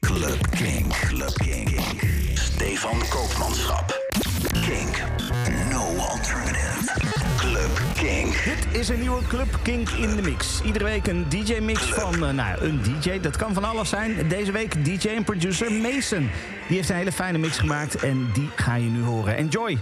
Club Kink. Club Kink. Stefan Koopmanschap. Kink. No alternative. Club Kink. Dit is een nieuwe Club Kink in de mix. Iedere week een DJ-mix van, eh, nou, een DJ. Dat kan van alles zijn. Deze week DJ en producer Mason. Die heeft een hele fijne mix gemaakt en die ga je nu horen. Enjoy!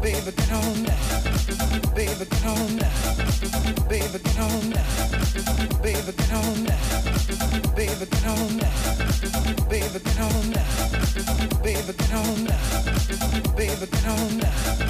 Baby, get on now. Baby, get on now. Baby, get on now. Baby, get on now. Baby, get on now. Baby, get on now. Baby, get on now. Baby, get on now.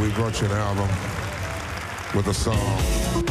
we brought you an album with a song.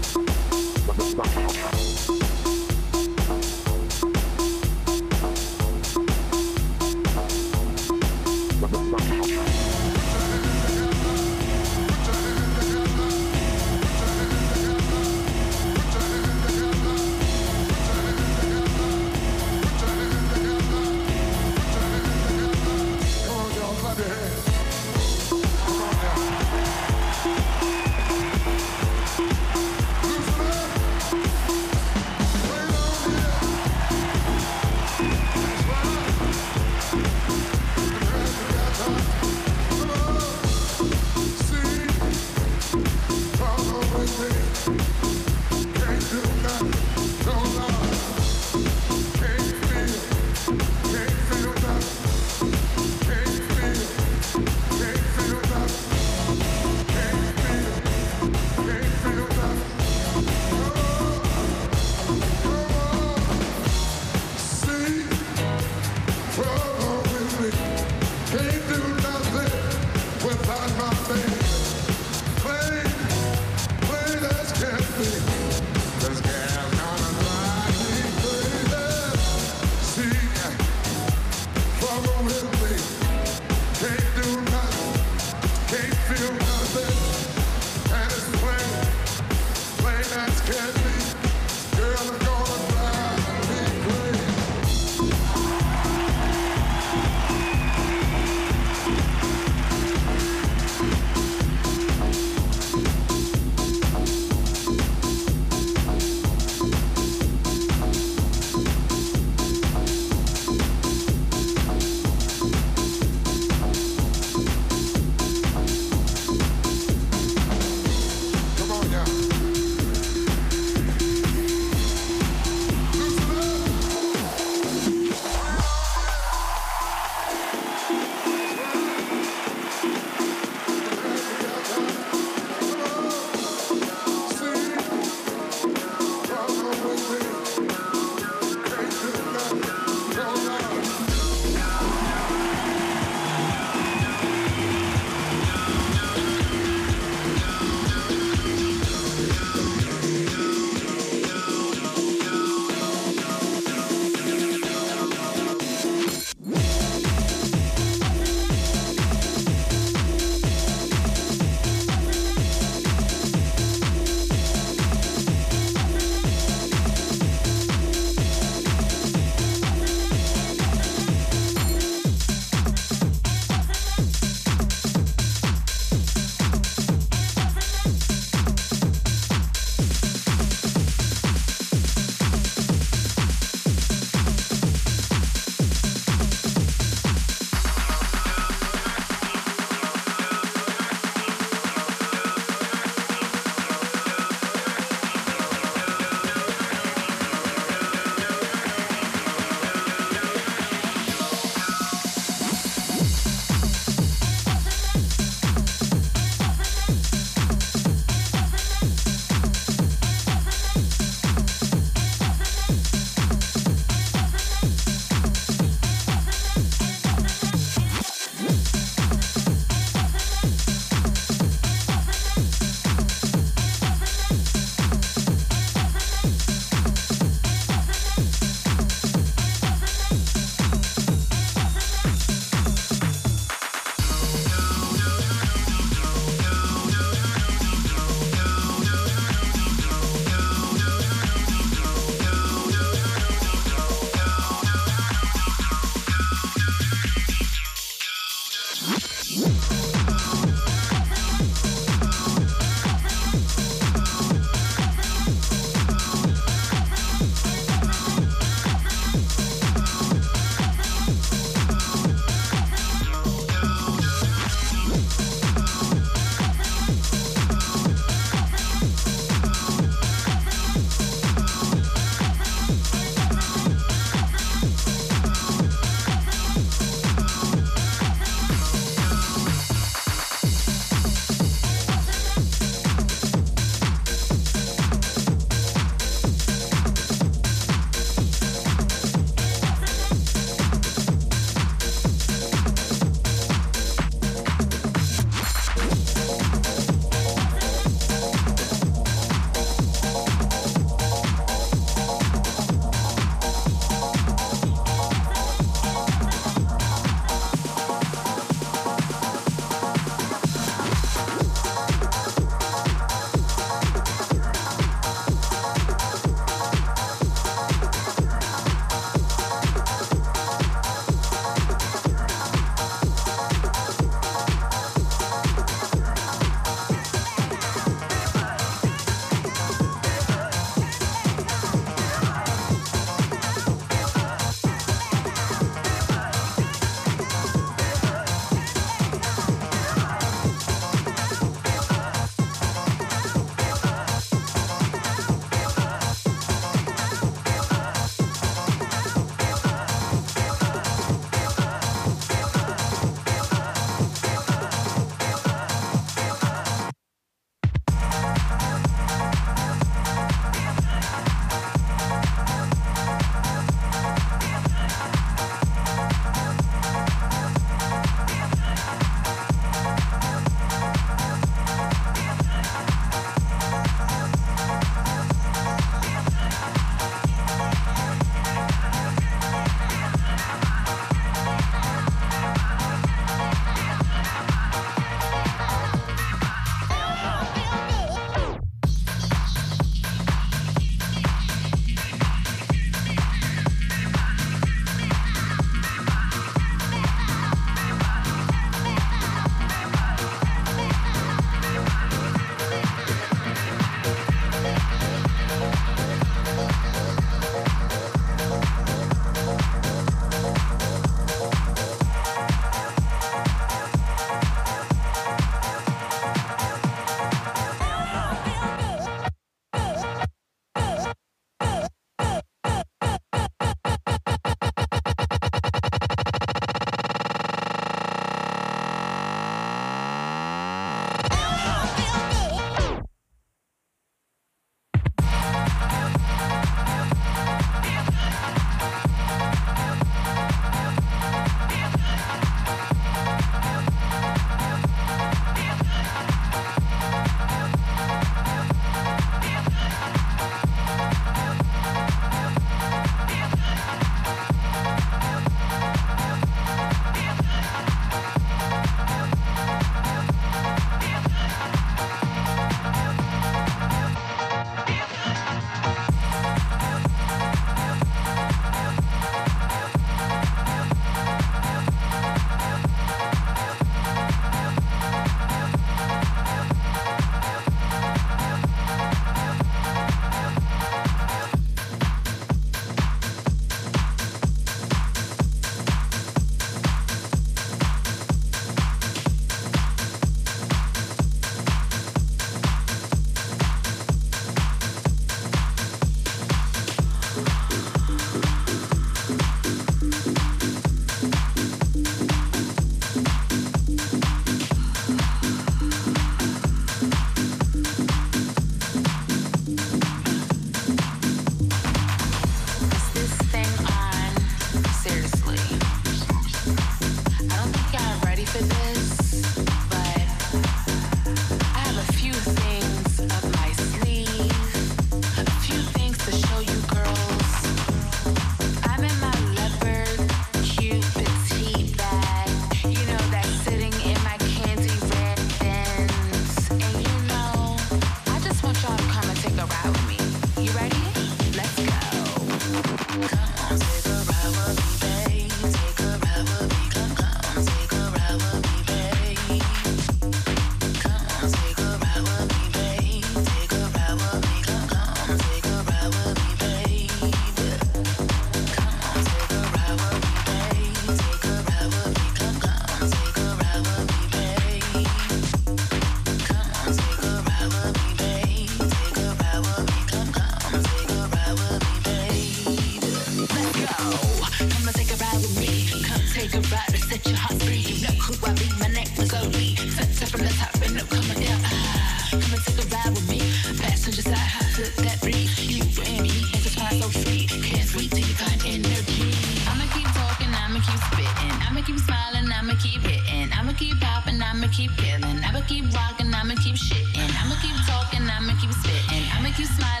you smile.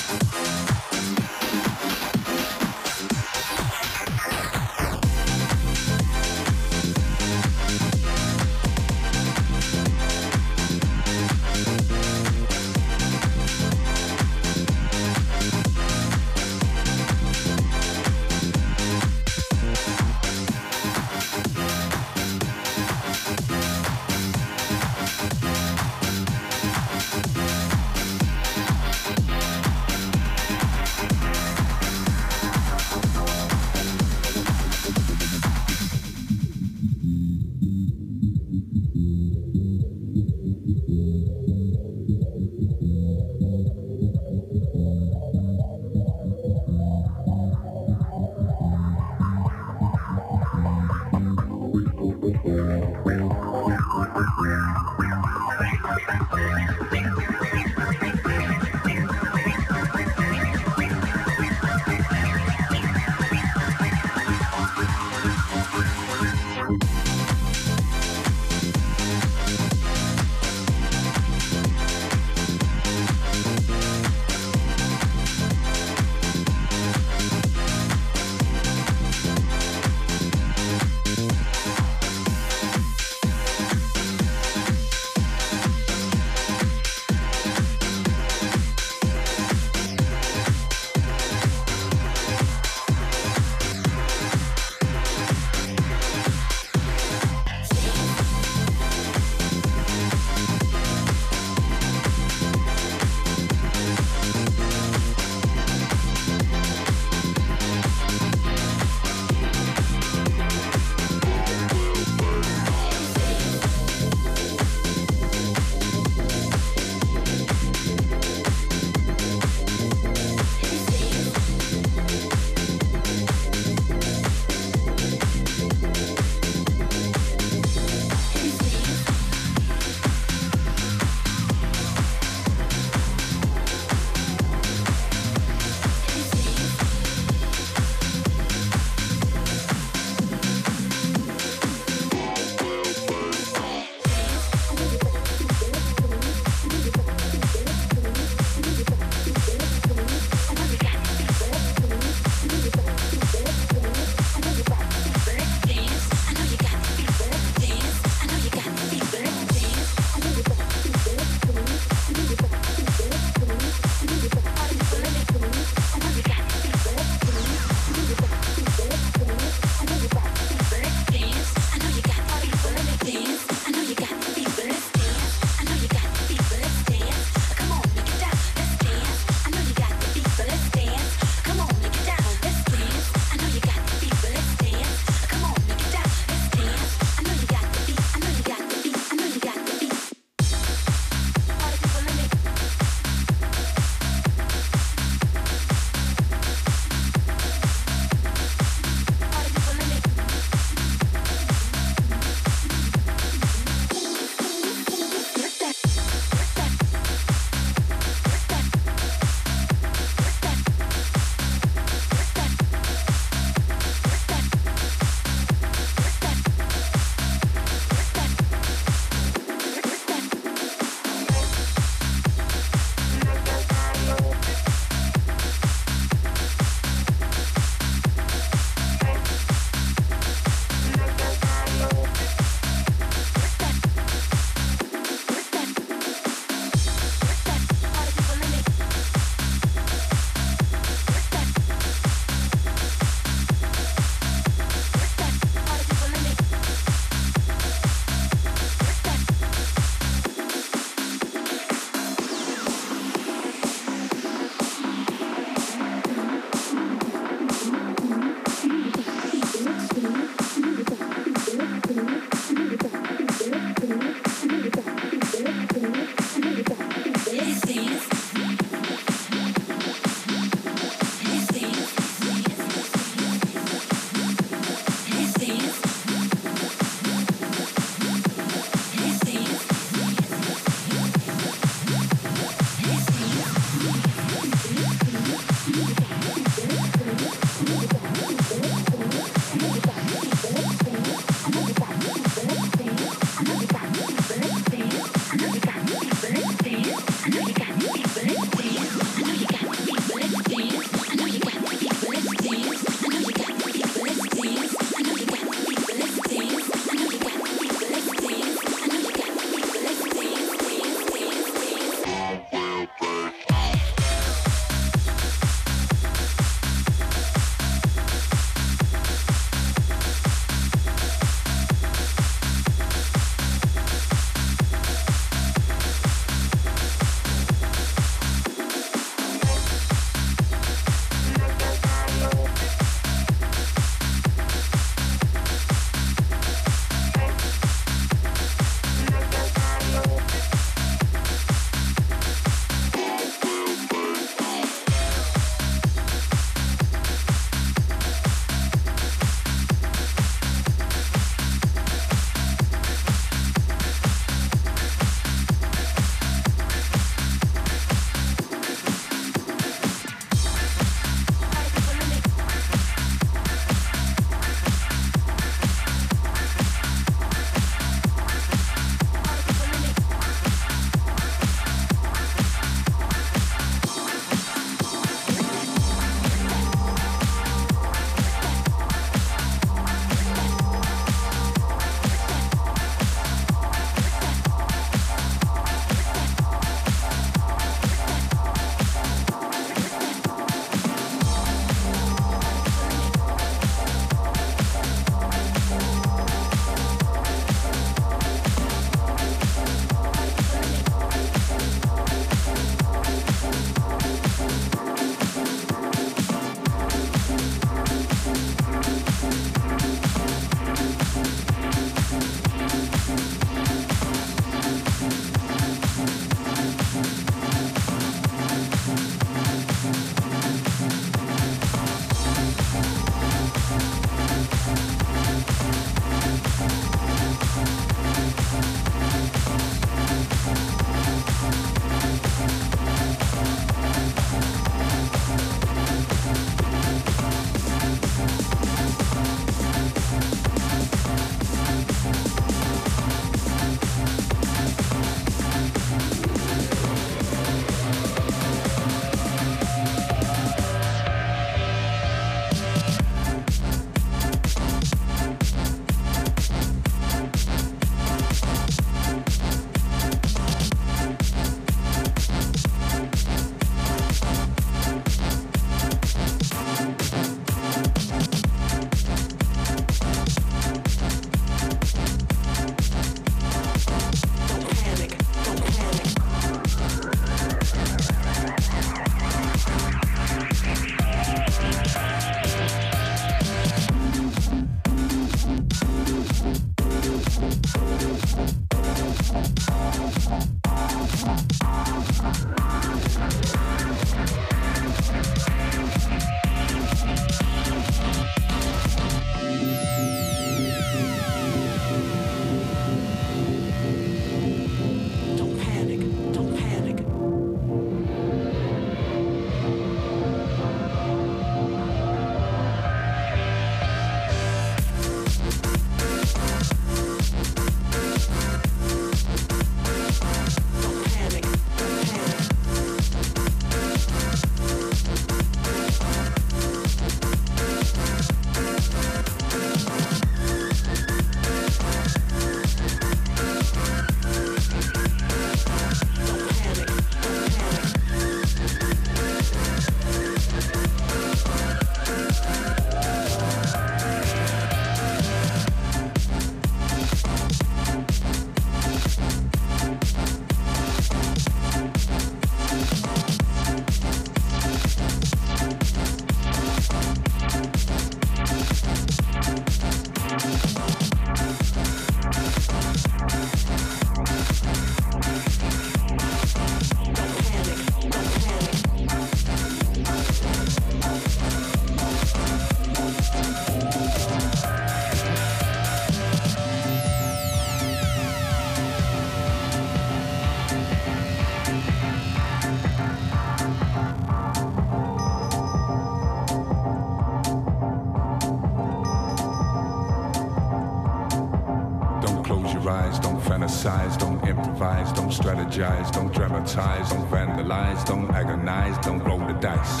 Don't don't vandalize, don't agonize, don't roll the dice.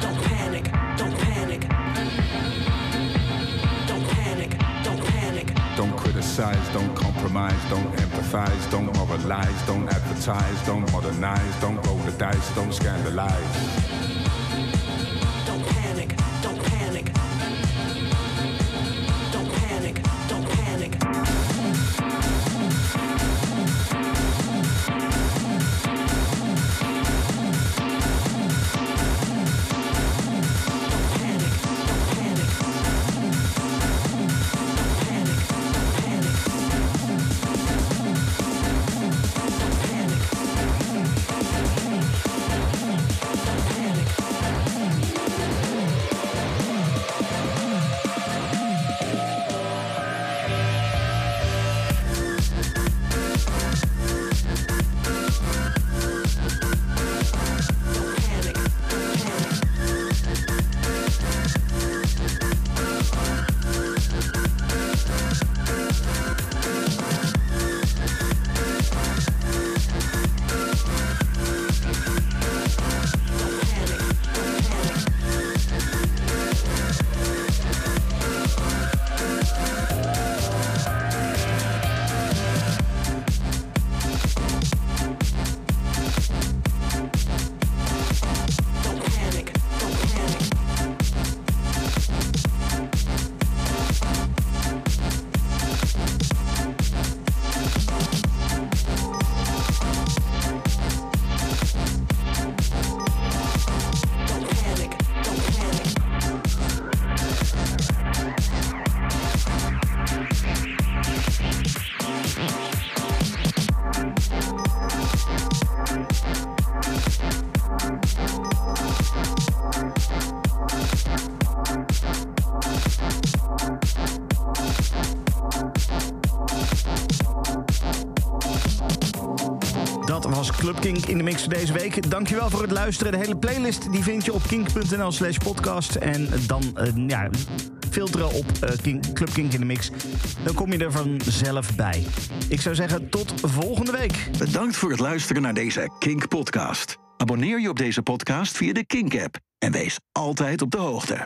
Don't panic, don't panic. Don't panic, don't panic. Don't criticize, don't compromise, don't empathize, don't moralize, don't advertise, don't modernize, don't roll the dice, don't scandalize. Kink in de mix voor deze week. Dankjewel voor het luisteren. De hele playlist die vind je op kink.nl slash podcast. En dan eh, ja, filteren op eh, Kink, Club Kink in de mix. Dan kom je er vanzelf bij. Ik zou zeggen, tot volgende week. Bedankt voor het luisteren naar deze Kink podcast. Abonneer je op deze podcast via de Kink app en wees altijd op de hoogte.